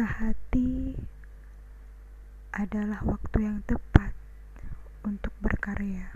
patah hati adalah waktu yang tepat untuk berkarya.